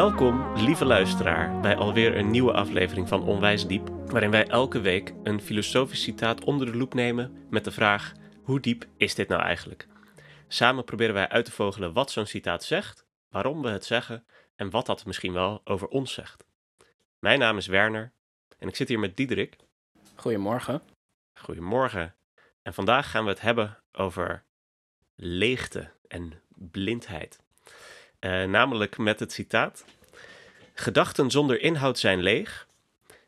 Welkom, lieve luisteraar, bij alweer een nieuwe aflevering van Onwijs Diep, waarin wij elke week een filosofisch citaat onder de loep nemen met de vraag: hoe diep is dit nou eigenlijk? Samen proberen wij uit te vogelen wat zo'n citaat zegt, waarom we het zeggen en wat dat misschien wel over ons zegt. Mijn naam is Werner en ik zit hier met Diederik. Goedemorgen. Goedemorgen. En vandaag gaan we het hebben over leegte en blindheid. Uh, namelijk met het citaat: Gedachten zonder inhoud zijn leeg,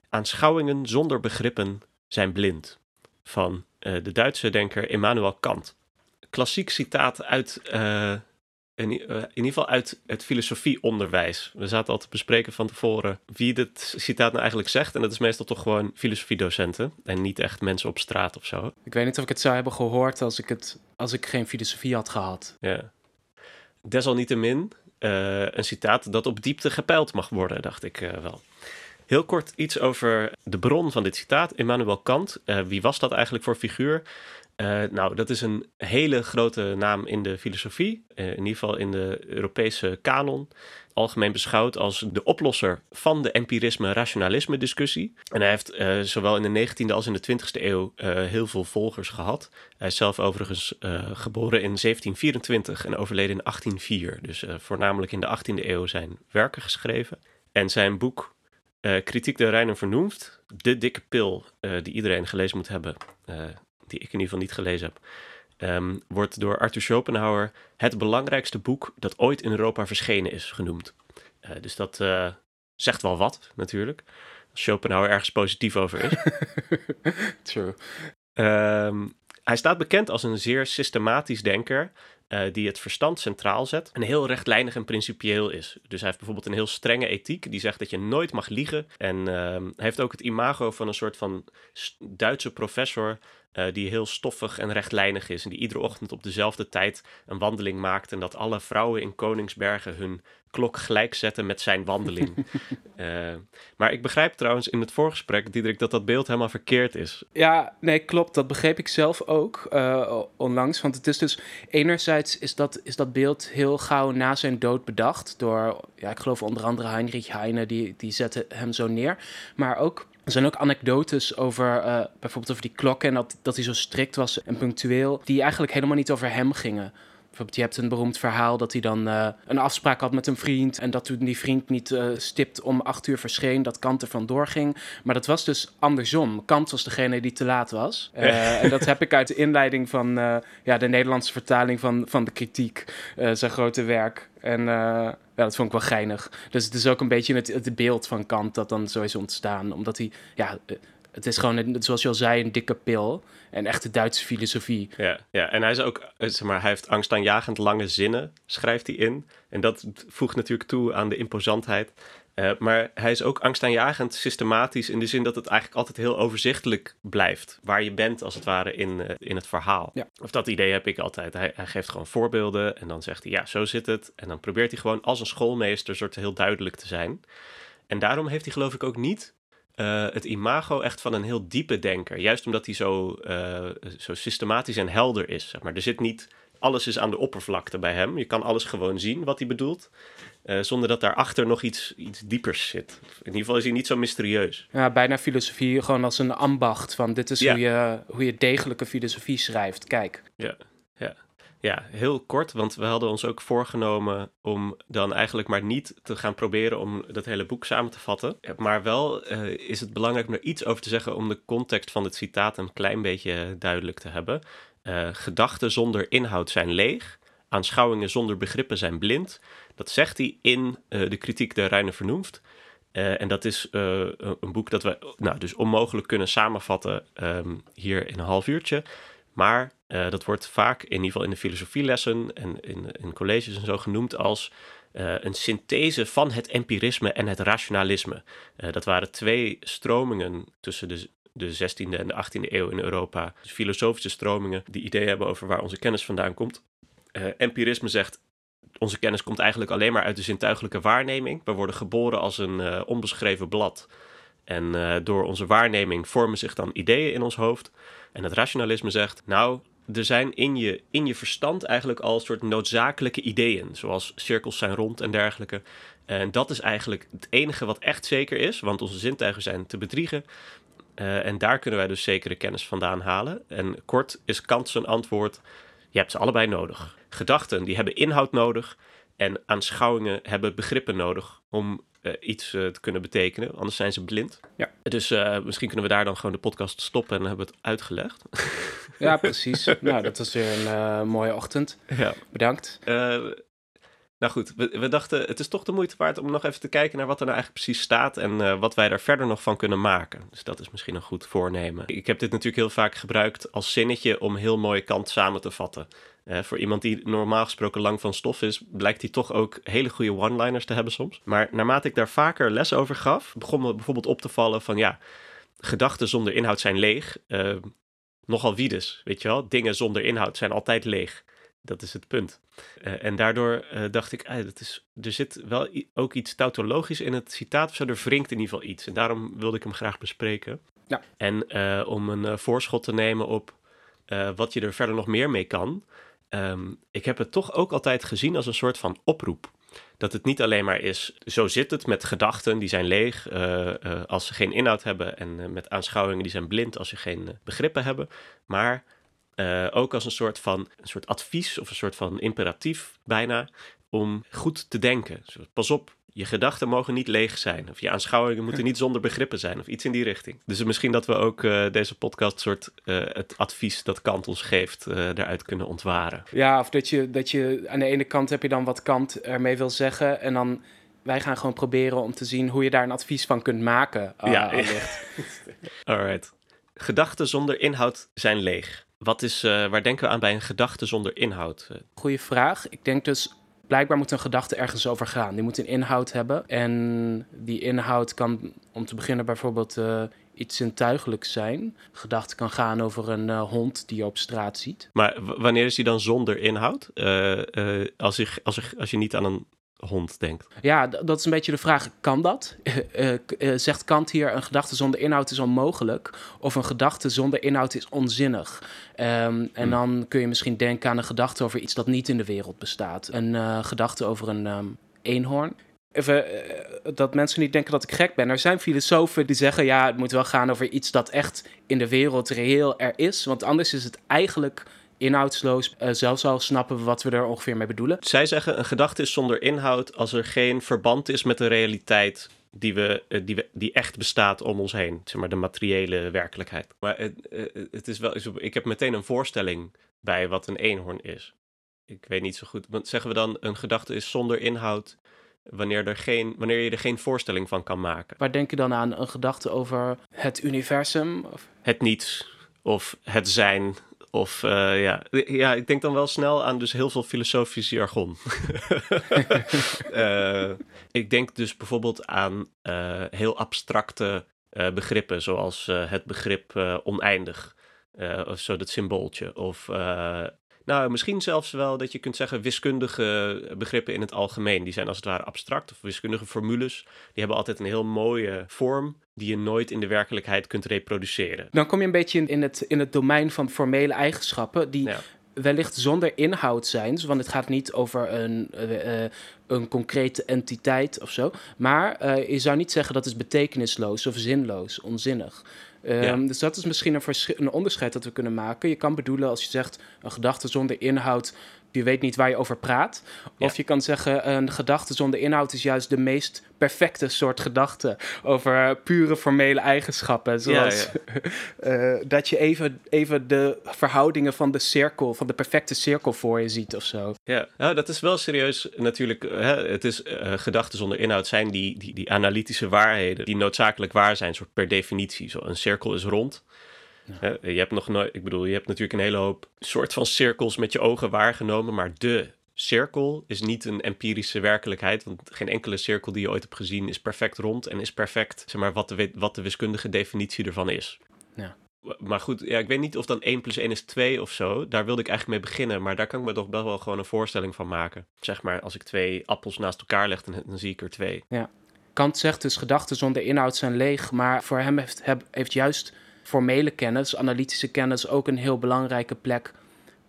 aanschouwingen zonder begrippen zijn blind. Van uh, de Duitse denker Immanuel Kant. Klassiek citaat uit, uh, in, in, ieder geval uit het filosofieonderwijs. We zaten al te bespreken van tevoren wie dit citaat nou eigenlijk zegt. En dat is meestal toch gewoon filosofiedocenten en niet echt mensen op straat of zo. Ik weet niet of ik het zou hebben gehoord als ik, het, als ik geen filosofie had gehad. Ja. Desalniettemin een citaat dat op diepte gepeild mag worden, dacht ik uh, wel. Heel kort iets over de bron van dit citaat, Immanuel Kant. Uh, wie was dat eigenlijk voor figuur? nou, dat is een hele grote naam in de filosofie, in ieder geval in de Europese kanon algemeen beschouwd als de oplosser van de empirisme-rationalisme discussie. En hij heeft uh, zowel in de 19e als in de 20e eeuw uh, heel veel volgers gehad. Hij is zelf overigens uh, geboren in 1724 en overleden in 1804. Dus voornamelijk in de 18e eeuw zijn werken geschreven. En zijn boek Kritiek de Reiner Vernoemd, de dikke pil die iedereen gelezen moet hebben, die ik in ieder geval niet gelezen heb, um, wordt door Arthur Schopenhauer het belangrijkste boek dat ooit in Europa verschenen is genoemd. Uh, dus dat uh, zegt wel wat, natuurlijk. Als Schopenhauer ergens positief over is. True. Um, hij staat bekend als een zeer systematisch denker. Uh, die het verstand centraal zet en heel rechtlijnig en principieel is. Dus hij heeft bijvoorbeeld een heel strenge ethiek die zegt dat je nooit mag liegen. En uh, hij heeft ook het imago van een soort van Duitse professor uh, die heel stoffig en rechtlijnig is. En die iedere ochtend op dezelfde tijd een wandeling maakt. En dat alle vrouwen in Koningsbergen hun klok gelijk zetten met zijn wandeling. uh, maar ik begrijp trouwens in het voorgesprek, Diederik, dat dat beeld helemaal verkeerd is. Ja, nee, klopt. Dat begreep ik zelf ook uh, onlangs. Want het is dus, enerzijds is dat, is dat beeld heel gauw na zijn dood bedacht. Door, ja, ik geloof onder andere Heinrich Heine, die, die zette hem zo neer. Maar ook er zijn ook anekdotes over uh, bijvoorbeeld over die klokken en dat, dat hij zo strikt was en punctueel, die eigenlijk helemaal niet over hem gingen. Bijvoorbeeld, je hebt een beroemd verhaal dat hij dan uh, een afspraak had met een vriend. En dat toen die vriend niet uh, stipt om acht uur verscheen, dat Kant er vandoor ging. Maar dat was dus andersom. Kant was degene die te laat was. Uh, en dat heb ik uit de inleiding van ja, de Nederlandse vertaling van, van de kritiek, zijn grote werk. En ja, dat vond ik wel geinig. Dus het is ook een beetje het, het beeld van Kant dat dan zo is ontstaan. Omdat hij, ja, het is gewoon, zoals je al zei, een dikke pil. En echte Duitse filosofie. Ja, ja, en hij is ook, eh, zeg maar, hij heeft angstaanjagend lange zinnen, schrijft hij in. En dat voegt natuurlijk toe aan de imposantheid. Uh, maar hij is ook angstaanjagend systematisch in de zin dat het eigenlijk altijd heel overzichtelijk blijft. Waar je bent, als het ware, in, uh, in het verhaal. Ja. Of dat idee heb ik altijd. Hij, hij, geeft gewoon voorbeelden en dan zegt hij, ja, zo zit het. En dan probeert hij gewoon als een schoolmeester soort heel duidelijk te zijn. En daarom heeft hij geloof ik ook niet uh, het imago echt van een heel diepe denker. Juist omdat hij zo, uh, zo systematisch en helder is. Zeg maar. Er zit niet, alles is aan de oppervlakte bij hem. Je kan alles gewoon zien wat hij bedoelt. Uh, zonder dat daarachter nog iets, iets diepers zit. In ieder geval is hij niet zo mysterieus. Ja, bijna filosofie gewoon als een ambacht. Van dit is ja. hoe, je, hoe je degelijke filosofie schrijft. Kijk. Ja, ja. Heel kort, want we hadden ons ook voorgenomen om dan eigenlijk maar niet te gaan proberen om dat hele boek samen te vatten. Maar wel uh, is het belangrijk om er iets over te zeggen om de context van het citaat een klein beetje duidelijk te hebben. Uh, gedachten zonder inhoud zijn leeg, aanschouwingen zonder begrippen zijn blind. Dat zegt hij in uh, de kritiek de Reine Vernoemd. en dat is een boek dat we nou, dus onmogelijk kunnen samenvatten um, hier in een half uurtje. Maar uh, dat wordt vaak, in ieder geval in de filosofielessen en in, in colleges en zo, genoemd als uh, een synthese van het empirisme en het rationalisme. Uh, dat waren twee stromingen tussen de, de 16e en de 18e eeuw in Europa. Dus filosofische stromingen die ideeën hebben over waar onze kennis vandaan komt. empirisme zegt. Onze kennis komt eigenlijk alleen maar uit de zintuigelijke waarneming. We worden geboren als een onbeschreven blad. En door onze waarneming vormen zich dan ideeën in ons hoofd. En het rationalisme zegt, nou, er zijn in je, in je verstand eigenlijk al soort noodzakelijke ideeën, zoals cirkels zijn rond en dergelijke. En dat is eigenlijk het enige wat echt zeker is, want onze zintuigen zijn te bedriegen. Uh, en daar kunnen wij dus zekere kennis vandaan halen. En kort is Kant zijn antwoord: je hebt ze allebei nodig. Gedachten die hebben inhoud nodig en aanschouwingen hebben begrippen nodig om uh, iets uh, te kunnen betekenen. Anders zijn ze blind. Ja. Dus misschien kunnen we daar dan gewoon de podcast stoppen en hebben we het uitgelegd. Ja, precies. nou, dat was weer een mooie ochtend. Ja. Bedankt. Nou goed, we, we, dachten het is toch de moeite waard om nog even te kijken naar wat er nou eigenlijk precies staat en uh, wat wij daar verder nog van kunnen maken. Dus dat is misschien een goed voornemen. Ik heb dit natuurlijk heel vaak gebruikt als zinnetje om heel mooie kant samen te vatten. Uh, voor iemand die normaal gesproken lang van stof is, blijkt hij toch ook hele goede one-liners te hebben soms. Maar naarmate ik daar vaker les over gaf, begon me bijvoorbeeld op te vallen van ja, gedachten zonder inhoud zijn leeg. Uh, nogal wiedes, weet je wel. Dingen zonder inhoud zijn altijd leeg. Dat is het punt. Uh, en daardoor uh, dacht ik, ah, dat is, er zit wel ook iets tautologisch in het citaat of zo. Er wringt in ieder geval iets. En daarom wilde ik hem graag bespreken. Ja. En uh, om een voorschot te nemen op wat je er verder nog meer mee kan. Um, ik heb het toch ook altijd gezien als een soort van oproep. Dat het niet alleen maar is, zo zit het met gedachten, die zijn leeg als ze geen inhoud hebben. En met aanschouwingen, die zijn blind als ze geen begrippen hebben. Maar ook als een soort van een soort advies of een soort van imperatief bijna om goed te denken. Pas op, je gedachten mogen niet leeg zijn. Of je aanschouwingen moeten niet zonder begrippen zijn. Of iets in die richting. Dus misschien dat we ook uh, deze podcast soort uh, het advies dat Kant ons geeft uh, daaruit kunnen ontwaren. Ja, of dat je, dat je aan de ene kant heb je dan wat Kant ermee wil zeggen. En dan wij gaan gewoon proberen om te zien hoe je daar een advies van kunt maken. ja, Alright. Gedachten zonder inhoud zijn leeg. Wat is, waar denken we aan bij een gedachte zonder inhoud? Goeie vraag. Ik denk dus, blijkbaar moet een gedachte ergens over gaan. Die moet een inhoud hebben. En die inhoud kan, om te beginnen, bijvoorbeeld uh, iets zintuigelijks zijn. Gedachte kan gaan over een uh, hond die je op straat ziet. Maar wanneer is die dan zonder inhoud? als, je, als, je, als je niet aan een hond denkt. Ja, dat is een beetje de vraag. Kan dat? Uh, uh, zegt Kant hier, een gedachte zonder inhoud is onmogelijk. Of een gedachte zonder inhoud is onzinnig. Um, en hmm. dan kun je misschien denken aan een gedachte over iets dat niet in de wereld bestaat. Een uh, gedachte over een um, eenhoorn. Even, dat mensen niet denken dat ik gek ben. Er zijn filosofen die zeggen, ja, het moet wel gaan over iets dat echt in de wereld reëel er is. Want anders is het eigenlijk inhoudsloos. Uh, zelfs al snappen we wat we er ongeveer mee bedoelen. Zij zeggen een gedachte is zonder inhoud als er geen verband is met de realiteit die, we, uh, die, we, die echt bestaat om ons heen. Zeg maar de materiële werkelijkheid. Maar het, uh, het is wel, ik heb meteen een voorstelling bij wat een eenhoorn is. Ik weet niet zo goed. Want zeggen we dan een gedachte is zonder inhoud wanneer, er geen, wanneer je er geen voorstelling van kan maken. Waar denk je dan aan? Een gedachte over het universum? Of? Het niets. Of het zijn. Of uh, ja. ja, ik denk dan wel snel aan dus heel veel filosofisch jargon. uh, ik denk dus bijvoorbeeld aan uh, heel abstracte begrippen, zoals het begrip oneindig, of zo dat symbooltje. Of nou, misschien zelfs wel dat je kunt zeggen wiskundige begrippen in het algemeen. Die zijn als het ware abstract of wiskundige formules. Die hebben altijd een heel mooie vorm die je nooit in de werkelijkheid kunt reproduceren. Dan kom je een beetje in het, in het domein van formele eigenschappen die ja. wellicht zonder inhoud zijn. Want het gaat niet over een, uh, een concrete entiteit of zo. Maar uh, je zou niet zeggen dat is betekenisloos of zinloos, onzinnig. Ja. Dus dat is misschien een, een, onderscheid dat we kunnen maken. Je kan bedoelen als je zegt een gedachte zonder inhoud, je weet niet waar je over praat. Ja. Of je kan zeggen een gedachte zonder inhoud is juist de meest perfecte soort gedachte over pure formele eigenschappen. Zoals ja, uh, dat je even, even de verhoudingen van de cirkel, van de perfecte cirkel voor je ziet of zo. Ja, nou, dat is wel serieus natuurlijk. Hè, het is uh, gedachten zonder inhoud zijn die, die, die analytische waarheden die noodzakelijk waar zijn, soort per definitie. Zo, een cirkel is rond. Ja. Je hebt nog nooit, ik bedoel, je hebt natuurlijk een hele hoop soort van cirkels met je ogen waargenomen, maar de cirkel is niet een empirische werkelijkheid, want geen enkele cirkel die je ooit hebt gezien is perfect rond en is perfect, zeg maar, wat de, wat de wiskundige definitie ervan is. Ja. Maar goed, ja, ik weet niet of dan 1 plus 1 is 2 of zo. Daar wilde ik eigenlijk mee beginnen, maar daar kan ik me toch best wel gewoon een voorstelling van maken. Zeg maar, als ik twee appels naast elkaar leg, dan, dan zie ik er twee. Ja. Kant zegt dus gedachten zonder inhoud zijn leeg, maar voor hem heeft, heeft juist formele kennis, analytische kennis, ook een heel belangrijke plek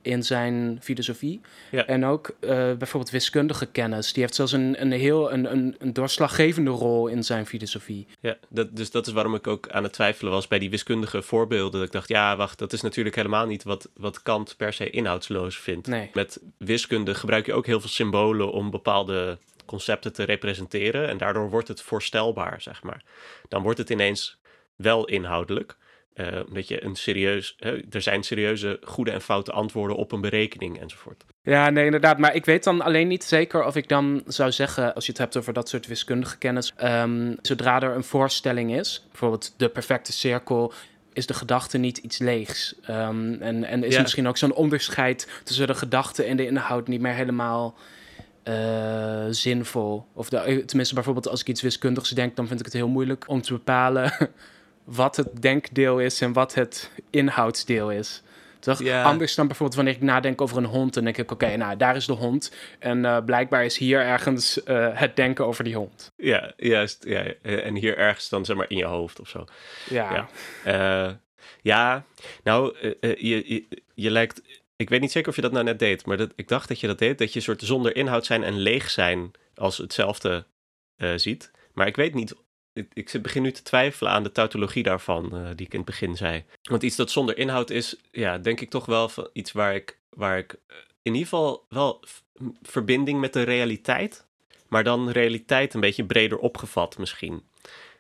in zijn filosofie. Ja. En ook eh, bijvoorbeeld wiskundige kennis. Die heeft zelfs een, een heel een, een, een doorslaggevende rol in zijn filosofie. Ja, dat, dus dat is waarom ik ook aan het twijfelen was bij die wiskundige voorbeelden. Dat ik dacht, ja, wacht, dat is natuurlijk helemaal niet wat, wat Kant per se inhoudsloos vindt. Nee. Met wiskunde gebruik je ook heel veel symbolen om bepaalde concepten te representeren. En daardoor wordt het voorstelbaar, zeg maar. Dan wordt het ineens wel inhoudelijk. Uh, omdat je een serieus, er zijn serieuze goede en foute antwoorden op een berekening enzovoort. Ja, nee, inderdaad. Maar ik weet dan alleen niet zeker of ik dan zou zeggen, als je het hebt over dat soort wiskundige kennis, um, zodra er een voorstelling is, bijvoorbeeld de perfecte cirkel, is de gedachte niet iets leegs. Um, en, en is Ja. misschien ook zo'n onderscheid tussen de gedachte en de inhoud niet meer helemaal eh, zinvol. Of de, eh, tenminste, bijvoorbeeld als ik iets wiskundigs denk, dan vind ik het heel moeilijk om te bepalen wat het denkdeel is en wat het inhoudsdeel is. Toch? Anders dan bijvoorbeeld wanneer ik nadenk over een hond, dan denk ik, oké, nou, daar is de hond. En eh, blijkbaar is hier ergens eh, het denken over die hond. Ja, juist. Ja, eh, en hier ergens dan zeg maar in je hoofd of zo. Ja, Ja. Ja, nou, je, je, je lijkt. Ik weet niet zeker of je dat nou net deed, maar dat, ik dacht dat je dat deed. Dat je soort zonder inhoud zijn en leeg zijn als hetzelfde ziet. Maar ik weet niet. Ik, ik begin nu te twijfelen aan de tautologie daarvan, eh, die ik in het begin zei. Want iets dat zonder inhoud is, ja, denk ik toch wel iets waar ik, waar ik eh, in ieder geval wel verbinding met de realiteit. Maar dan realiteit een beetje breder opgevat misschien.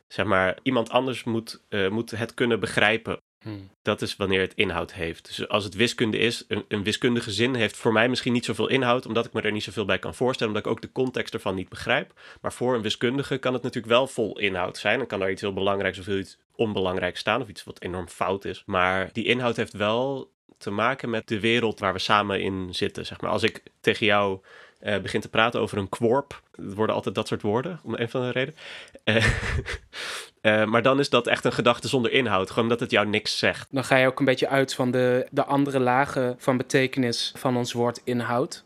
Zeg maar, iemand anders moet, eh, moet het kunnen begrijpen. Hm. Dat is wanneer het inhoud heeft. Dus als het wiskunde is, een, een wiskundige zin heeft voor mij misschien niet zoveel inhoud, omdat ik me er niet zoveel bij kan voorstellen, omdat ik ook de context ervan niet begrijp. Maar voor een wiskundige kan het natuurlijk wel vol inhoud zijn. Dan kan er iets heel belangrijks of iets onbelangrijks staan, of iets wat enorm fout is. Maar die inhoud heeft wel te maken met de wereld waar we samen in zitten. Zeg maar. Als ik tegen jou eh, begin te praten over een kworp, het worden altijd dat soort woorden, om een van de reden. Eh, eh, maar dan is dat echt een gedachte zonder inhoud, gewoon omdat het jou niks zegt. Dan ga je ook een beetje uit van de, de andere lagen van betekenis van ons woord inhoud.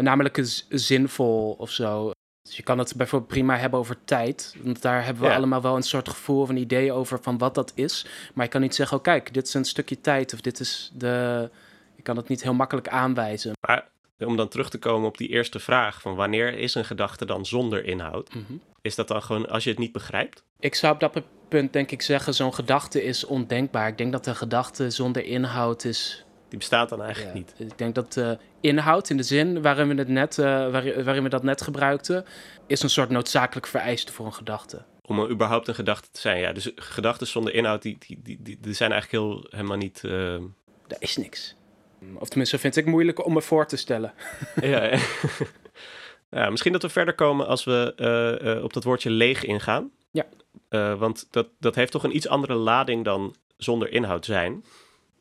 Namelijk zinvol of zo. Dus je kan het bijvoorbeeld prima hebben over tijd. Want daar hebben we Ja. allemaal wel een soort gevoel of een idee over van wat dat is. Maar je kan niet zeggen, oh kijk, dit is een stukje tijd. Of dit is de... Je kan het niet heel makkelijk aanwijzen. Maar om dan terug te komen op die eerste vraag van wanneer is een gedachte dan zonder inhoud? Mhm. Is dat dan gewoon als je het niet begrijpt? Ik zou op dat punt denk ik zeggen, zo'n gedachte is ondenkbaar. Ik denk dat een gedachte zonder inhoud is Die bestaat dan eigenlijk Ja, niet. Ik denk dat de inhoud in de zin waarin we, het net, eh, waar- waarin we dat net gebruikten, is een soort noodzakelijk vereiste voor een gedachte. Om er überhaupt een gedachte te zijn. Ja, dus gedachten zonder inhoud, die, die, die, die, die zijn eigenlijk heel, helemaal niet... eh, Er is niks. Of tenminste, vind ik moeilijk om me voor te stellen. ja, ja, misschien dat we verder komen als we eh, eh, op dat woordje leeg ingaan. Ja. Eh, want dat, dat heeft toch een iets andere lading dan zonder inhoud zijn.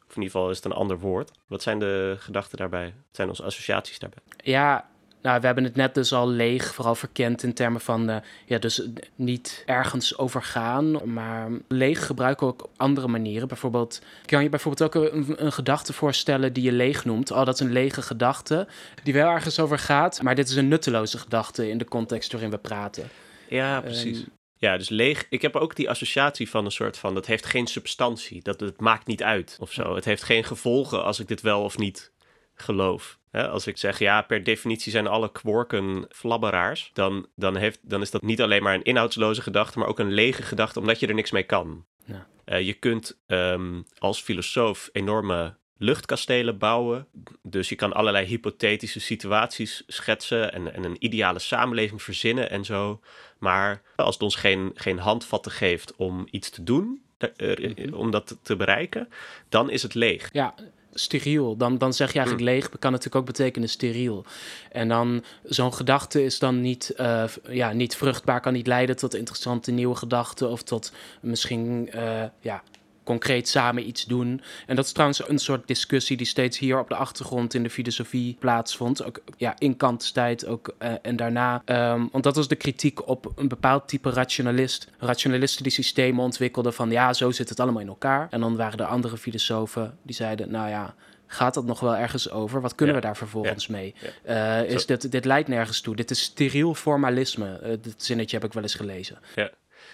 Of in ieder geval is het een ander woord. Wat zijn de gedachten daarbij? Wat zijn onze associaties daarbij? Ja, nou, we hebben het net dus al leeg, vooral verkend in termen van, eh, ja, dus eh, niet ergens overgaan, maar leeg gebruiken we ook op andere manieren. Bijvoorbeeld, kan je bijvoorbeeld ook een, een gedachte voorstellen die je leeg noemt. Oh, dat is een lege gedachte, die wel ergens over gaat, maar dit is een nutteloze gedachte in de context waarin we praten. Ja, precies. Ehm, ja, dus leeg. Ik heb ook die associatie van een soort van... dat heeft geen substantie. Dat het maakt niet uit of zo. Het heeft geen gevolgen als ik dit wel of niet geloof. Als ik zeg, ja, per definitie zijn alle kworken flabberaars... Dan, dan, heeft, dan is dat niet alleen maar een inhoudsloze gedachte... maar ook een lege gedachte, omdat je er niks mee kan. Ja. Eh, je kunt ehm, als filosoof enorme luchtkastelen bouwen. Dus je kan allerlei hypothetische situaties schetsen en, en een ideale samenleving verzinnen en zo. Maar als het ons geen, geen handvatten geeft om iets te doen, eh, eh, Mhm. om dat te bereiken, dan is het leeg. Ja, steriel. Dan, dan zeg je eigenlijk leeg, kan natuurlijk ook betekenen steriel. En dan, zo'n gedachte is dan niet, eh, ja, niet vruchtbaar, kan niet leiden tot interessante nieuwe gedachten of tot misschien, eh, ja, concreet samen iets doen. En dat is trouwens een soort discussie die steeds hier op de achtergrond in de filosofie plaatsvond. Ook ja, in Kants tijd ook, eh, en daarna. Ehm, want dat was de kritiek op een bepaald type rationalist. Rationalisten die systemen ontwikkelden van ja, zo zit het allemaal in elkaar. En dan waren er andere filosofen die zeiden, nou ja, gaat dat nog wel ergens over? Wat kunnen Ja. we daar vervolgens mee? Ja. Eh, is dit, dit leidt nergens toe. Dit is steriel formalisme. Eh, dit zinnetje heb ik wel eens gelezen.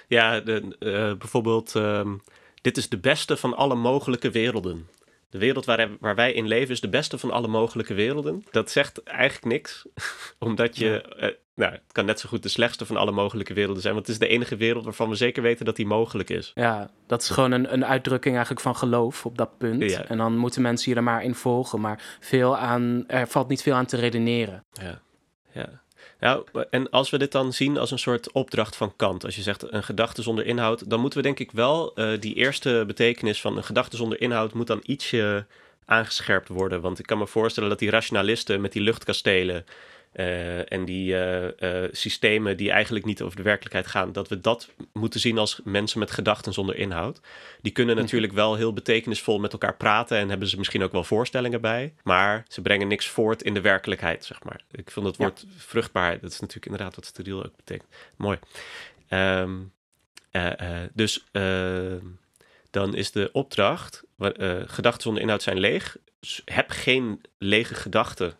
Ja, de, eh, bijvoorbeeld, ehm, dit is de beste van alle mogelijke werelden. de wereld waar, waar wij in leven is de beste van alle mogelijke werelden. Dat zegt eigenlijk niks, omdat je, eh, nou, het kan net zo goed de slechtste van alle mogelijke werelden zijn, want het is de enige wereld waarvan we zeker weten dat die mogelijk is. Ja, dat is gewoon een, een uitdrukking eigenlijk van geloof op dat punt. Ja. En dan moeten mensen je er maar in volgen, maar veel aan, er valt niet veel aan te redeneren. Ja, ja. Nou, en als we dit dan zien als een soort opdracht van Kant, als je zegt een gedachte zonder inhoud, dan moeten we denk ik wel eh, die eerste betekenis van een gedachte zonder inhoud moet dan ietsje aangescherpt worden. Want ik kan me voorstellen dat die rationalisten met die luchtkastelen eh, en die eh, eh, systemen die eigenlijk niet over de werkelijkheid gaan, dat we dat moeten zien als mensen met gedachten zonder inhoud. Die kunnen Mhm. natuurlijk wel heel betekenisvol met elkaar praten en hebben ze misschien ook wel voorstellingen bij, maar ze brengen niks voort in de werkelijkheid, zeg maar. Ik vind Ja. woord vruchtbaarheid, dat is natuurlijk inderdaad wat steriel ook betekent. Mooi. Ehm, eh, eh, dus ehm, dan is de opdracht, gedachten zonder inhoud zijn leeg. S- heb geen lege gedachten.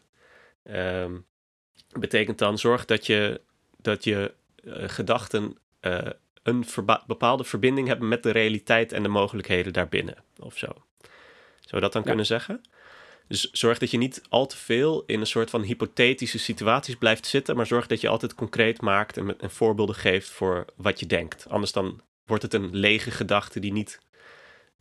Ehm, betekent dan zorg dat je, dat je eh, gedachten eh, een bepaalde verbinding hebben met de realiteit en de mogelijkheden daarbinnen, of zo. Zou we dat dan Ja. kunnen zeggen? Dus zorg dat je niet al te veel in een soort van hypothetische situaties blijft zitten, maar zorg dat je altijd concreet maakt en, met- en voorbeelden geeft voor wat je denkt. Anders dan wordt het een lege gedachte die niet,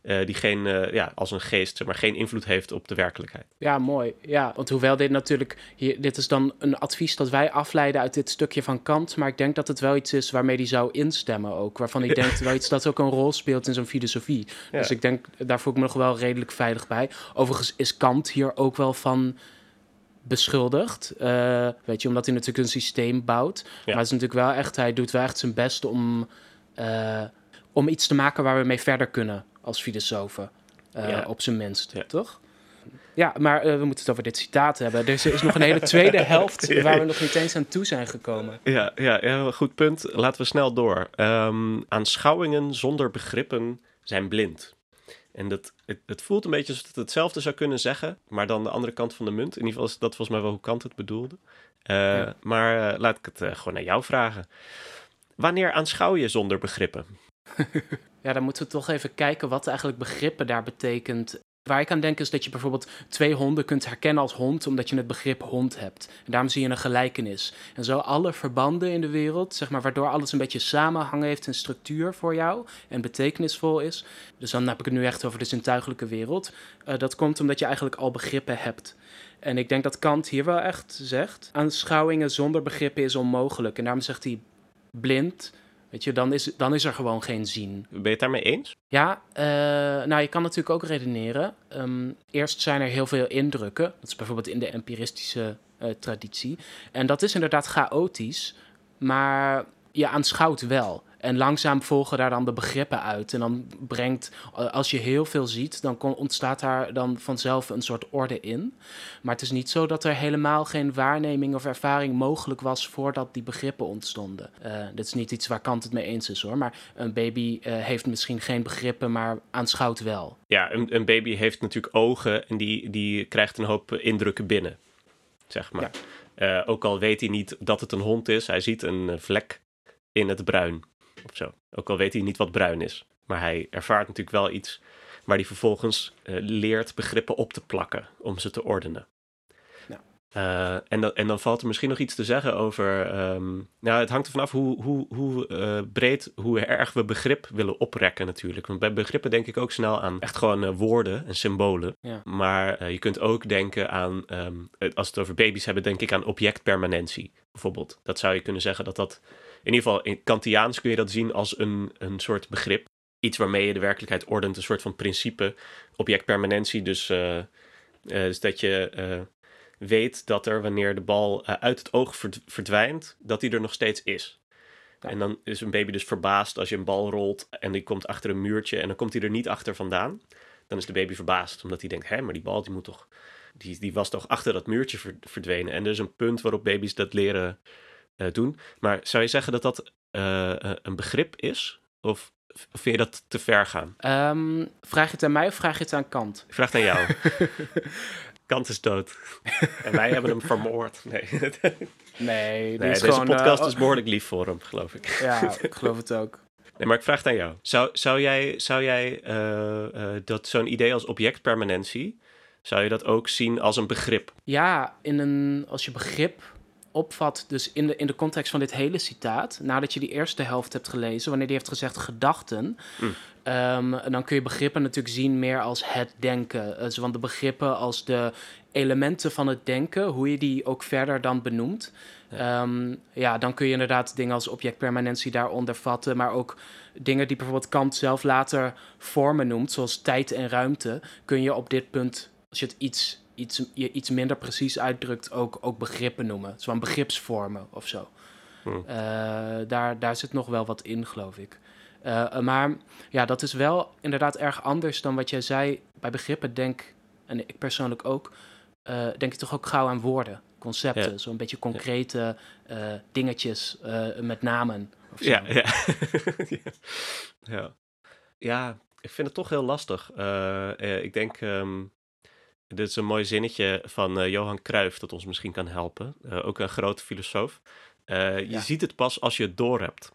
eh, die geen, eh, ja, als een geest, zeg maar, geen invloed heeft op de werkelijkheid. Ja, mooi. Ja, want hoewel dit natuurlijk, hier, dit is dan een advies dat wij afleiden uit dit stukje van Kant, maar ik denk dat het wel iets is waarmee die zou instemmen ook. Waarvan ik denk wel iets dat ook een rol speelt in zo'n filosofie. Ja. Dus ik denk, daar voel ik me nog wel redelijk veilig bij. Overigens is Kant hier ook wel van beschuldigd. Eh, weet je, omdat hij natuurlijk een systeem bouwt. Maar het is natuurlijk wel echt, hij doet wel echt zijn best om, om iets te maken waar we mee verder kunnen als filosofen. Eh, Ja. Op zijn minst, Ja. toch? Ja, maar eh, we moeten het over dit citaat hebben. Er is, er is nog een hele tweede helft waar we nog niet eens aan toe zijn gekomen. Ja, ja, ja goed punt. Laten we snel door. Ehm, aanschouwingen zonder begrippen zijn blind. En dat, het, het voelt een beetje alsof het hetzelfde zou kunnen zeggen, maar dan de andere kant van de munt. In ieder geval is dat volgens mij wel hoe Kant het bedoelde. Eh, Ja. Maar eh, laat ik het eh, gewoon aan jou vragen. Wanneer aanschouw je zonder begrippen? Ja, dan moeten we toch even kijken wat eigenlijk begrippen daar betekent. Waar ik aan denk is dat je bijvoorbeeld twee honden kunt herkennen als hond, omdat je het begrip hond hebt. En daarom zie je een gelijkenis. En zo alle verbanden in de wereld, zeg maar, waardoor alles een beetje samenhang heeft en structuur voor jou en betekenisvol is. Dus dan heb ik het nu echt over de zintuigelijke wereld. Eh, dat komt omdat je eigenlijk al begrippen hebt. En ik denk dat Kant hier wel echt zegt: aanschouwingen zonder begrippen is onmogelijk. En daarom zegt hij blind. Weet je, dan is, dan is er gewoon geen zien. Ben je het daarmee eens? Ja, eh, nou je kan natuurlijk ook redeneren. Ehm, eerst zijn er heel veel indrukken. Dat is bijvoorbeeld in de empiristische eh, traditie. En dat is inderdaad chaotisch, maar je aanschouwt wel. En langzaam volgen daar dan de begrippen uit. En dan brengt, eh, als je heel veel ziet, dan ontstaat daar dan vanzelf een soort orde in. Maar het is niet zo dat er helemaal geen waarneming of ervaring mogelijk was voordat die begrippen ontstonden. Eh dit is niet iets waar Kant het mee eens is hoor. Maar een baby eh, heeft misschien geen begrippen, maar aanschouwt wel. Ja, een, een baby heeft natuurlijk ogen en die, die krijgt een hoop indrukken binnen, zeg maar. Ook al weet hij niet dat het een hond is, hij ziet een vlek in het bruin of zo. Ook al weet hij niet wat bruin is. Maar hij ervaart natuurlijk wel iets waar hij vervolgens eh, leert begrippen op te plakken om ze te ordenen. Eh, en, dan, en dan valt er misschien nog iets te zeggen over. ehm, nou, het hangt ervan af hoe, hoe, hoe eh, breed, hoe erg we begrip willen oprekken, natuurlijk. Want bij begrippen denk ik ook snel aan echt gewoon woorden en symbolen. Ja. Maar je kunt ook denken aan, ehm, eh, als we het over baby's hebben, denk ik aan objectpermanentie, bijvoorbeeld. Dat zou je kunnen zeggen dat dat, in ieder geval in Kantiaans kun je dat zien als een, een soort begrip. Iets waarmee je de werkelijkheid ordent, een soort van principe. Objectpermanentie, dus, eh, eh, dus dat je eh, weet dat er wanneer de bal uit het oog verd- verdwijnt, dat die er nog steeds is. Ja. En dan is een baby dus verbaasd als je een bal rolt en die komt achter een muurtje en dan komt hij er niet achter vandaan. Dan is de baby verbaasd, omdat hij denkt, hé, maar die bal die moet toch, die, die was toch achter dat muurtje ver- verdwenen. En er is een punt waarop baby's dat leren doen. Maar zou je zeggen dat dat eh, eh, een begrip is? Of vind je dat te ver gaan? Ehm, vraag je het aan mij of vraag je het aan Kant? Ik vraag het aan jou. Kant is dood. en wij hebben hem vermoord. Nee, Nee, nee is deze gewoon, podcast eh, is behoorlijk lief voor hem, geloof ik. Ja, ik geloof het ook. Nee, maar ik vraag het aan jou. Zou, zou jij, zou jij uh, dat zo'n idee als objectpermanentie, zou je dat ook zien als een begrip? Ja, in een, als je begrip opvat, dus in de, in de context van dit hele citaat, nadat je die eerste helft hebt gelezen, wanneer die heeft gezegd gedachten, mm. dan kun je begrippen natuurlijk zien meer als het denken. Dus want de begrippen als de elementen van het denken, hoe je die ook verder dan benoemt. Ja. Ehm, ja, dan kun je inderdaad dingen als objectpermanentie daaronder vatten, maar ook dingen die bijvoorbeeld Kant zelf later vormen noemt, zoals tijd en ruimte, kun je op dit punt, als je het iets iets, je iets minder precies uitdrukt, ook, ook begrippen noemen. Zo'n begripsvormen of zo. Hmm. Uh, daar, daar zit nog wel wat in, geloof ik. Uh, maar ja, dat is wel inderdaad erg anders dan wat jij zei. Bij begrippen denk, en ik persoonlijk ook, uh, denk ik toch ook gauw aan woorden, concepten. Ja. Zo'n beetje concrete ja. dingetjes met namen. Of zo. Ja, ja. ja. ja, ik vind het toch heel lastig. ik denk... Um dit is een mooi zinnetje van uh, Johan Cruijff dat ons misschien kan helpen. Uh, ook een grote filosoof. Uh, je ziet het pas als je het doorhebt.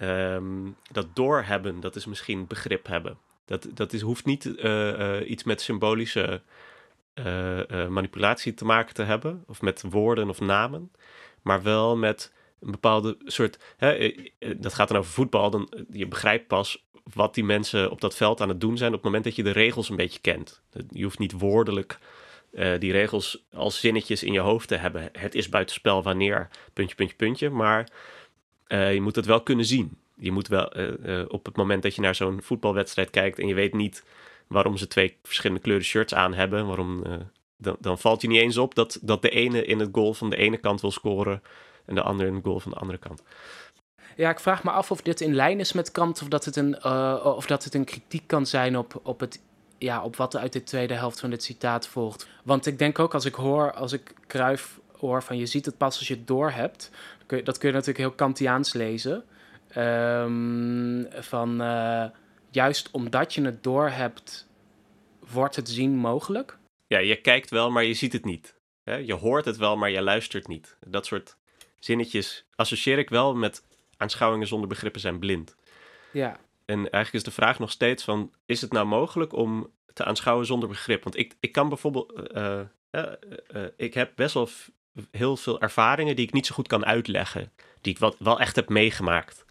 Um, dat doorhebben, dat is misschien begrip hebben. Dat, dat is, hoeft niet iets met symbolische manipulatie te maken te hebben. Of met woorden of namen. Maar wel met een bepaalde soort. Hè, dat gaat dan over voetbal. Dan, je begrijpt pas wat die mensen op dat veld aan het doen zijn op het moment dat je de regels een beetje kent. Je hoeft niet woordelijk uh, die regels als zinnetjes in je hoofd te hebben. Het is buitenspel wanneer, puntje, puntje, puntje. Maar uh, je moet het wel kunnen zien. Je moet wel uh, op het moment dat je naar zo'n voetbalwedstrijd kijkt en je weet niet waarom ze twee verschillende kleuren shirts aan hebben, waarom, dan, dan valt je niet eens op dat, dat de ene in het goal van de ene kant wil scoren en de andere in het goal van de andere kant. Ja, ik vraag me af of dit in lijn is met Kant of dat het een, uh, of dat het een kritiek kan zijn op, op, het, ja, op wat er uit de tweede helft van dit citaat volgt. Want ik denk ook als ik hoor, als ik Kruif hoor van je ziet het pas als je het door hebt, dat kun je natuurlijk heel Kantiaans lezen. Um, van uh, juist omdat je het door hebt, wordt het zien mogelijk. Ja, je kijkt wel, maar je ziet het niet. Je hoort het wel, maar je luistert niet. Dat soort zinnetjes associeer ik wel met aanschouwingen zonder begrippen zijn blind. Ja. En eigenlijk is de vraag nog steeds van, is het nou mogelijk om te aanschouwen zonder begrip? Want ik, ik kan bijvoorbeeld, uh, uh, ik heb best wel heel veel ervaringen die ik niet zo goed kan uitleggen. Die ik wat, wel echt heb meegemaakt.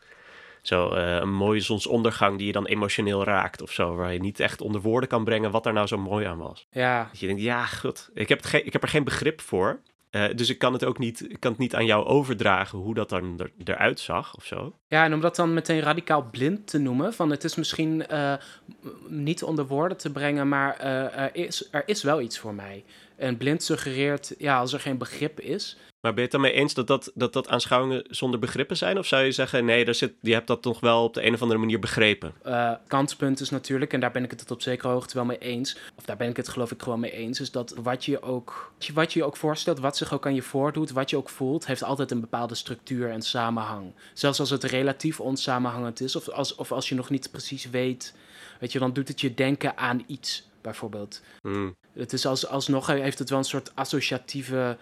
Zo een mooie zonsondergang die je dan emotioneel raakt of zo. Waar je niet echt onder woorden kan brengen wat er nou zo mooi aan was. Ja. Dat je denkt, ja, goed, ik heb, ik heb er geen begrip voor. Uh, dus ik kan het ook niet, ik kan het niet aan jou overdragen hoe dat dan er, eruit zag of zo. Ja, en om dat dan meteen radicaal blind te noemen, van het is misschien uh, niet onder woorden te brengen, maar uh, er, is, er is wel iets voor mij. En blind suggereert, ja, als er geen begrip is, maar ben je het dan mee eens dat dat, dat, dat aanschouwingen zonder begrippen zijn? Of zou je zeggen, nee, daar zit, je hebt dat toch wel op de een of andere manier begrepen? Uh, kantpunt is natuurlijk, en daar ben ik het op zekere hoogte wel mee eens, of daar ben ik het geloof ik gewoon mee eens, is dat wat je ook, wat je ook voorstelt, wat zich ook aan je voordoet, wat je ook voelt, heeft altijd een bepaalde structuur en samenhang. Zelfs als het relatief onsamenhangend is, of als, of als je nog niet precies weet, weet je, dan doet het je denken aan iets, bijvoorbeeld. Hmm. Het is als, alsnog heeft het wel een soort associatieve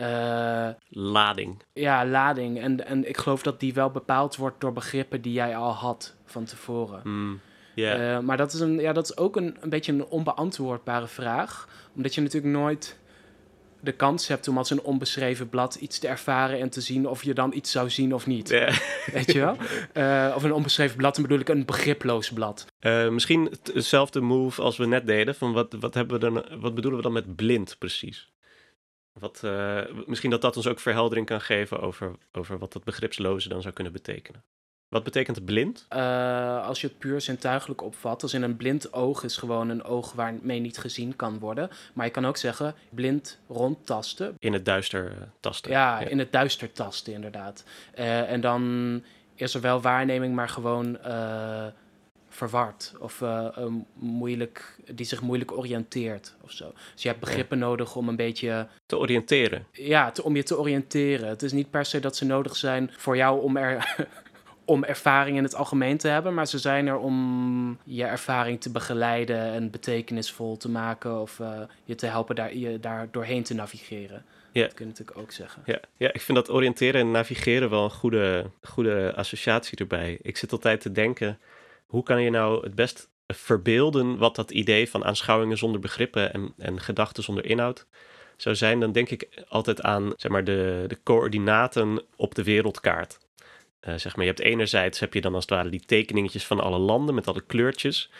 uh, lading. Ja, lading. En, en ik geloof dat die wel bepaald wordt door begrippen die jij al had van tevoren. Mm, uh, maar dat is, een, ja, dat is ook een, een beetje een onbeantwoordbare vraag. Omdat je natuurlijk nooit de kans hebt om als een onbeschreven blad iets te ervaren en te zien of je dan iets zou zien of niet. Weet je wel? Uh, of een onbeschreven blad, dan bedoel ik een begriploos blad. Uh, misschien hetzelfde move als we net deden. Van wat, wat, hebben we dan, wat bedoelen we dan met blind precies? Wat, uh, misschien dat dat ons ook verheldering kan geven over, over wat dat begripsloze dan zou kunnen betekenen. Wat betekent blind? Uh, als je het puur zintuigelijk opvat, als in een blind oog is gewoon een oog waarmee niet gezien kan worden. Maar je kan ook zeggen blind rondtasten. In het duister tasten. Ja, in het duister tasten inderdaad. Uh, en dan is er wel waarneming, maar gewoon verward of uh, moeilijk, die zich moeilijk oriënteert of zo. Dus je hebt begrippen nodig om een beetje... Te oriënteren? Ja, te, om je te oriënteren. Het is niet per se dat ze nodig zijn voor jou om er... om ervaring in het algemeen te hebben, maar ze zijn er om je ervaring te begeleiden en betekenisvol te maken of uh, je te helpen daar, je daar doorheen te navigeren. Ja. Dat kun je natuurlijk ook zeggen. Ja, ja, ik vind dat oriënteren en navigeren wel een goede, goede associatie erbij. Ik zit altijd te denken, hoe kan je nou het best verbeelden wat dat idee van aanschouwingen zonder begrippen en, en gedachten zonder inhoud zou zijn, dan denk ik altijd aan zeg maar, de, de coördinaten op de wereldkaart. Uh, zeg maar, je hebt enerzijds heb je dan als het ware die tekeningetjes van alle landen met alle kleurtjes.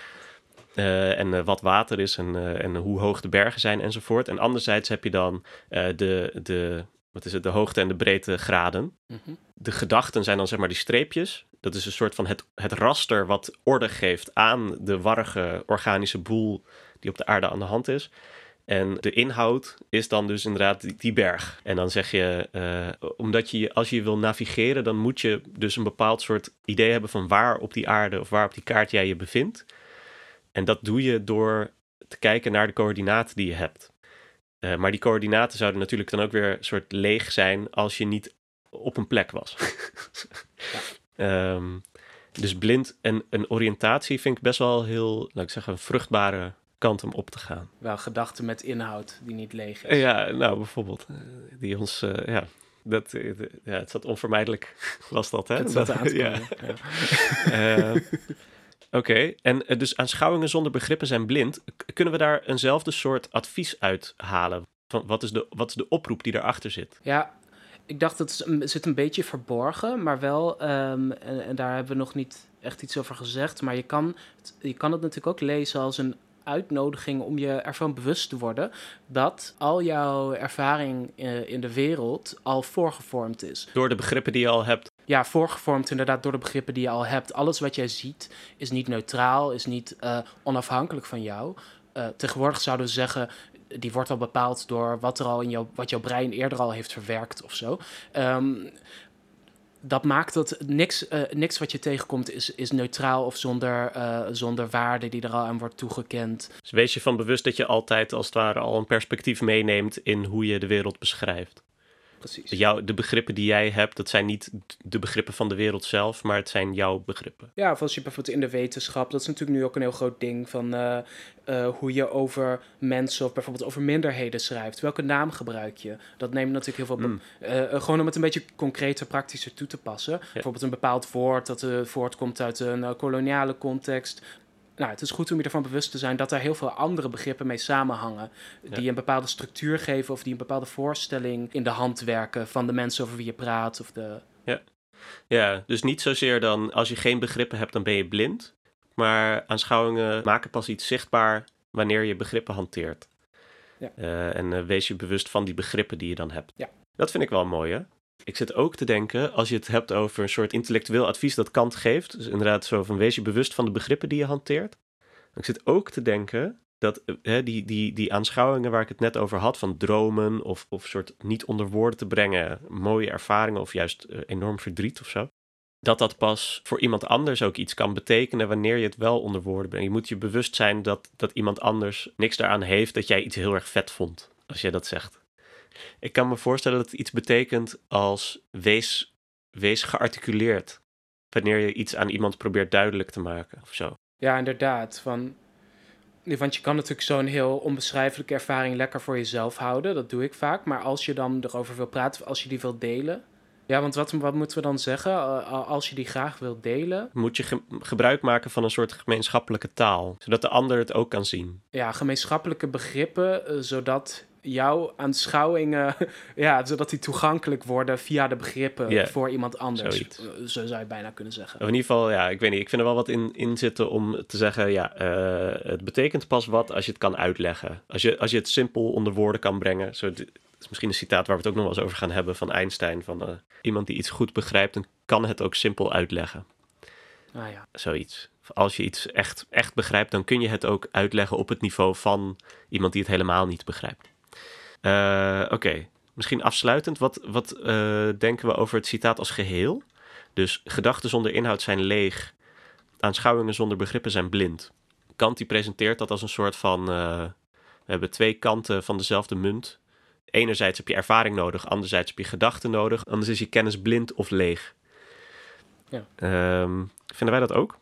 Uh, en uh, wat water is en, en hoe hoog de bergen zijn enzovoort. En anderzijds heb je dan de, de, wat is het, de hoogte en de breedte graden. Mm -hmm. De gedachten zijn dan zeg maar die streepjes. Dat is een soort van het, het raster wat orde geeft aan de warrige organische boel die op de aarde aan de hand is. En de inhoud is dan dus inderdaad die, berg. En dan zeg je, uh, omdat je, als je wil navigeren, dan moet je dus een bepaald soort idee hebben van waar op die aarde of waar op die kaart jij je bevindt. En dat doe je door te kijken naar de coördinaten die je hebt. Uh, maar die coördinaten zouden natuurlijk dan ook weer een soort leeg zijn als je niet op een plek was. um, dus blind en een oriëntatie vind ik best wel heel, laat ik zeggen, een vruchtbare kant om op te gaan. Wel gedachten met inhoud die niet leeg is. Ja, nou bijvoorbeeld. Die ons, uh, ja, dat, ja, het zat onvermijdelijk, was dat, hè? Het zat aan ja. ja. uh, Oké, okay. en dus aanschouwingen zonder begrippen zijn blind. Kunnen we daar eenzelfde soort advies uit halen? Van wat, is de, wat is de oproep die daarachter zit? Ja, ik dacht dat het zit een beetje verborgen, maar wel, um, en, en, daar hebben we nog niet echt iets over gezegd, maar je kan, je kan het natuurlijk ook lezen als een uitnodiging om je ervan bewust te worden dat al jouw ervaring in de wereld al voorgevormd is. Door de begrippen die je al hebt. Ja, voorgevormd inderdaad door de begrippen die je al hebt. Alles wat jij ziet is niet neutraal, is niet uh, onafhankelijk van jou. Uh, tegenwoordig zouden we zeggen, die wordt al bepaald door wat, er al in jouw, wat jouw brein eerder al heeft verwerkt of zo. Um, dat maakt dat niks, uh, niks wat je tegenkomt is, is neutraal of zonder, uh, zonder waarde die er al aan wordt toegekend. Dus wees je van bewust dat je altijd als het ware al een perspectief meeneemt in hoe je de wereld beschrijft. Precies. Jouw, de begrippen die jij hebt, dat zijn niet de begrippen van de wereld zelf, maar het zijn jouw begrippen. Ja, of als je bijvoorbeeld in de wetenschap, dat is natuurlijk nu ook een heel groot ding van uh, uh, hoe je over mensen of bijvoorbeeld over minderheden schrijft. Welke naam gebruik je? Dat neemt natuurlijk heel veel. Mm. Uh, gewoon om het een beetje concreter, praktischer toe te passen. Ja. Bijvoorbeeld een bepaald woord dat voortkomt uit een koloniale context nou, het is goed om je ervan bewust te zijn dat er heel veel andere begrippen mee samenhangen. Die ja. een bepaalde structuur geven of die een bepaalde voorstelling in de hand werken van de mensen over wie je praat. Of de... ja. ja, dus niet zozeer dan als je geen begrippen hebt, dan ben je blind. Maar aanschouwingen maken pas iets zichtbaar wanneer je begrippen hanteert. Ja. Uh, en uh, wees je bewust van die begrippen die je dan hebt. Ja. Dat vind ik wel mooi, hè? Ik zit ook te denken, als je het hebt over een soort intellectueel advies dat Kant geeft, dus inderdaad zo van wees je bewust van de begrippen die je hanteert. Ik zit ook te denken dat hè, die, die, die aanschouwingen waar ik het net over had, van dromen of, of soort niet onder woorden te brengen, mooie ervaringen of juist uh, enorm verdriet of zo, dat dat pas voor iemand anders ook iets kan betekenen wanneer je het wel onder woorden brengt. Je moet je bewust zijn dat, dat iemand anders niks daaraan heeft dat jij iets heel erg vet vond, als jij dat zegt. Ik kan me voorstellen dat het iets betekent als wees, wees gearticuleerd. Wanneer je iets aan iemand probeert duidelijk te maken of zo. Ja, inderdaad. Van, want je kan natuurlijk zo'n heel onbeschrijfelijke ervaring lekker voor jezelf houden. Dat doe ik vaak. Maar als je dan erover wil praten, als je die wilt delen. Ja, want wat, wat moeten we dan zeggen? Als je die graag wilt delen. Moet je ge gebruik maken van een soort gemeenschappelijke taal. Zodat de ander het ook kan zien. Ja, gemeenschappelijke begrippen. Zodat jouw aanschouwingen, ja, zodat die toegankelijk worden via de begrippen yeah, voor iemand anders. Zoiets. Zo zou je bijna kunnen zeggen. In ieder geval, ja, ik weet niet. Ik vind er wel wat in, in zitten om te zeggen, ja, uh, het betekent pas wat als je het kan uitleggen. Als je, als je het simpel onder woorden kan brengen. Zo, het is misschien een citaat waar we het ook nog wel eens over gaan hebben van Einstein. Van uh, iemand die iets goed begrijpt, dan kan het ook simpel uitleggen. Ah, ja. Zoiets. Als je iets echt, echt begrijpt, dan kun je het ook uitleggen op het niveau van iemand die het helemaal niet begrijpt. Uh, Oké, okay. misschien afsluitend. Wat, wat uh, denken we over het citaat als geheel? Dus gedachten zonder inhoud zijn leeg. Aanschouwingen zonder begrippen zijn blind. Kant die presenteert dat als een soort van... Uh, we hebben twee kanten van dezelfde munt. Enerzijds heb je ervaring nodig, anderzijds heb je gedachten nodig. Anders is je kennis blind of leeg. Ja. Ehm, vinden wij dat ook?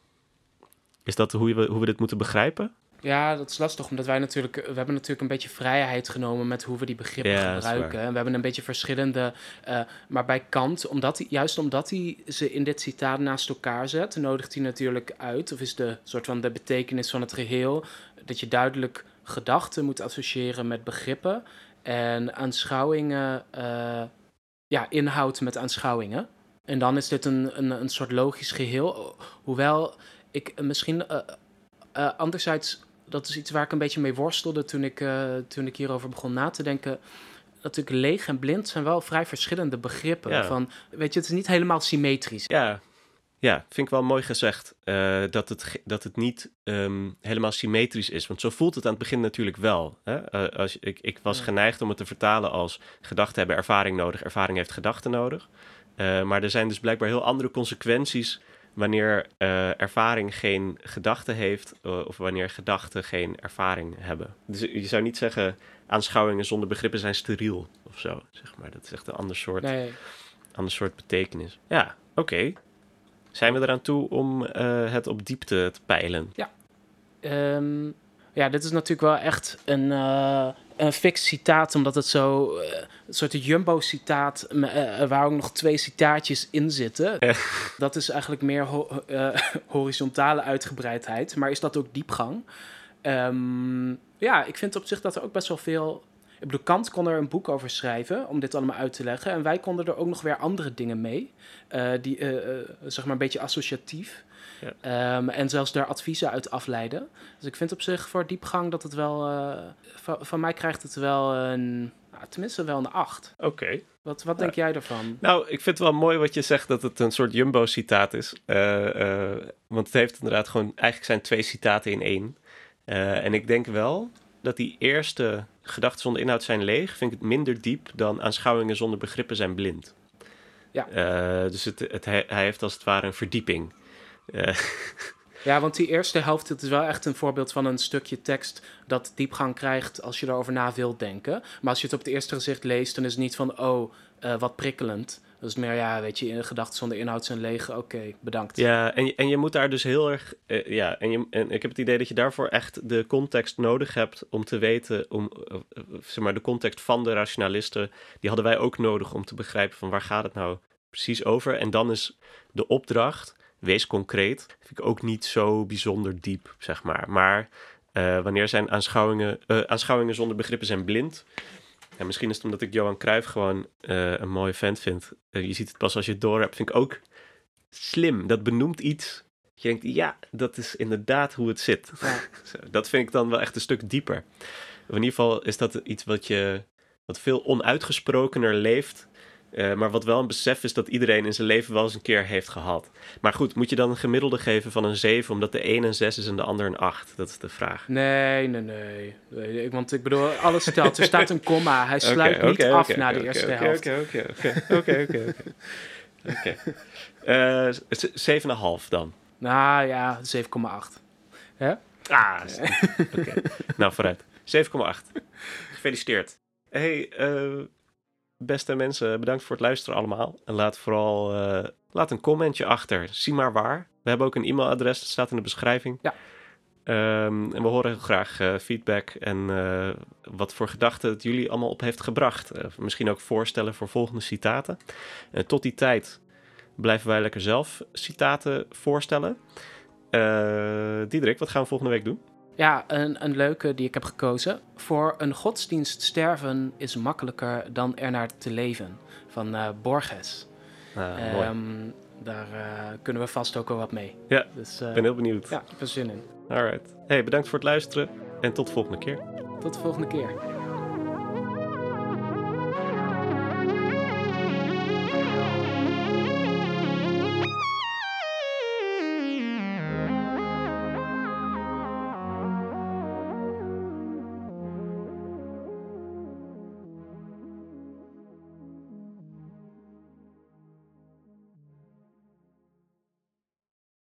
Is dat hoe we, hoe we dit moeten begrijpen? Ja, dat is lastig, omdat wij natuurlijk... We hebben natuurlijk een beetje vrijheid genomen met hoe we die begrippen Ja, gebruiken. En we hebben een beetje verschillende... eh, maar bij Kant, omdat hij, juist omdat hij ze in dit citaat naast elkaar zet... nodigt hij natuurlijk uit, of is de soort van de betekenis van het geheel... dat je duidelijk gedachten moet associëren met begrippen... en aanschouwingen... eh, ja, inhoud met aanschouwingen. En dan is dit een, een, een soort logisch geheel. Hoewel ik misschien... eh, anderzijds, dat is iets waar ik een beetje mee worstelde toen ik, eh, toen ik hierover begon na te denken. Natuurlijk, leeg en blind zijn wel vrij verschillende begrippen. Ja. Van, weet je, het is niet helemaal symmetrisch. Ja, ja vind ik wel mooi gezegd. eh, dat, het, dat het niet ehm, helemaal symmetrisch is. Want zo voelt het aan het begin natuurlijk wel. Hè? Eh, als, ik, ik was Ja. geneigd om het te vertalen als gedachten hebben ervaring nodig, ervaring heeft gedachten nodig. Maar er zijn dus blijkbaar heel andere consequenties wanneer eh, ervaring geen gedachten heeft eh, of wanneer gedachten geen ervaring hebben. Dus je zou niet zeggen aanschouwingen zonder begrippen zijn steriel of zo, zeg maar. Dat is echt een ander soort Nee, ander soort betekenis. Ja, oké. Zijn we eraan toe om eh, het op diepte te peilen? Ehm, ja, dit is natuurlijk wel echt een, een fix citaat, omdat het zo eh, een soort jumbo-citaat, m- eh, waar ook nog twee citaatjes in zitten. Eh. Dat is eigenlijk meer ho- eh, horizontale uitgebreidheid, maar is dat ook diepgang? Ehm, ja, ik vind op zich dat er ook best wel veel. Ik bedoel, Kant kon er een boek over schrijven om dit allemaal uit te leggen. En wij konden er ook nog weer andere dingen mee. eh, die, eh, eh, zeg maar, een beetje associatief. Ja. Ehm, en zelfs daar adviezen uit afleiden. Dus ik vind op zich voor diepgang dat het wel... van, van mij krijgt het wel een... nou, tenminste wel een 8. Oké. Wat, wat denk jij daarvan? Nou, ik vind het wel mooi wat je zegt dat het een soort jumbo-citaat is. Want het heeft inderdaad gewoon... Eigenlijk zijn twee citaten in één. En ik denk wel dat die eerste gedachten zonder inhoud zijn leeg... vind ik het minder diep dan aanschouwingen zonder begrippen zijn blind. Ja. Eh, dus het, het, hij hij heeft als het ware een verdieping. Eh, Ja, want die eerste helft, het is wel echt een voorbeeld van een stukje tekst dat diepgang krijgt als je erover na wilt denken. Maar als je het op het eerste gezicht leest, dan is het niet van, oh, eh, wat prikkelend. Is meer, ja, weet je, gedachten zonder inhoud zijn leeg. Oké, bedankt. Ja, en, en je moet daar dus heel erg. eh, ja, en, je, en ik heb het idee dat je daarvoor echt de context nodig hebt om te weten, om, eh, eh, zeg maar, de context van de rationalisten, die hadden wij ook nodig om te begrijpen van waar gaat het nou precies over. En dan is de opdracht, wees concreet, vind ik ook niet zo bijzonder diep, zeg maar. Maar wanneer zijn aanschouwingen, aanschouwingen zonder begrippen zijn blind. En misschien is het omdat ik Johan Cruijff gewoon eh, een mooie vent vind. Eh, je ziet het pas als je het door hebt. Vind ik ook slim. Dat benoemt iets. Je denkt, ja, dat is inderdaad hoe het zit. Ja. Zo, dat vind ik dan wel echt een stuk dieper. Of in ieder geval is dat iets wat je wat veel onuitgesprokener leeft. Eh, maar wat wel een besef is dat iedereen in zijn leven wel eens een keer heeft gehad. Maar goed, moet je dan een gemiddelde geven van een 7, omdat de een een 6 is en de ander een 8? Dat is de vraag. Nee, nee, nee. want ik bedoel, alles stelt. Er staat een komma. Hij sluit niet af oké, na de eerste helft. Oké, oké, oké, oké, oké, oké. Oké. Eh, z- 7,5 dan. Nou ja, 7,8. Hè? Ah, oké. Nou, vooruit. 7,8. Gefeliciteerd. Hey, eh, beste mensen, bedankt voor het luisteren allemaal. En laat vooral eh, laat een commentje achter. Zie maar waar. We hebben ook een e-mailadres, dat staat in de beschrijving. Ja. Ehm, en we horen heel graag eh, feedback en eh, wat voor gedachten het jullie allemaal op heeft gebracht. Misschien ook voorstellen voor volgende citaten. En tot die tijd blijven wij lekker zelf citaten voorstellen. Diederik, wat gaan we volgende week doen? Ja, een, een leuke die ik heb gekozen. Voor een godsdienst sterven is makkelijker dan ernaar te leven. Van eh, Borges. Ah. Ehm, daar eh, kunnen we vast ook wel wat mee. Ja, Dus eh, Ik ben heel benieuwd. ja, ik heb er zin in. Alright. Hey, bedankt voor het luisteren en tot de volgende keer. Tot de volgende keer.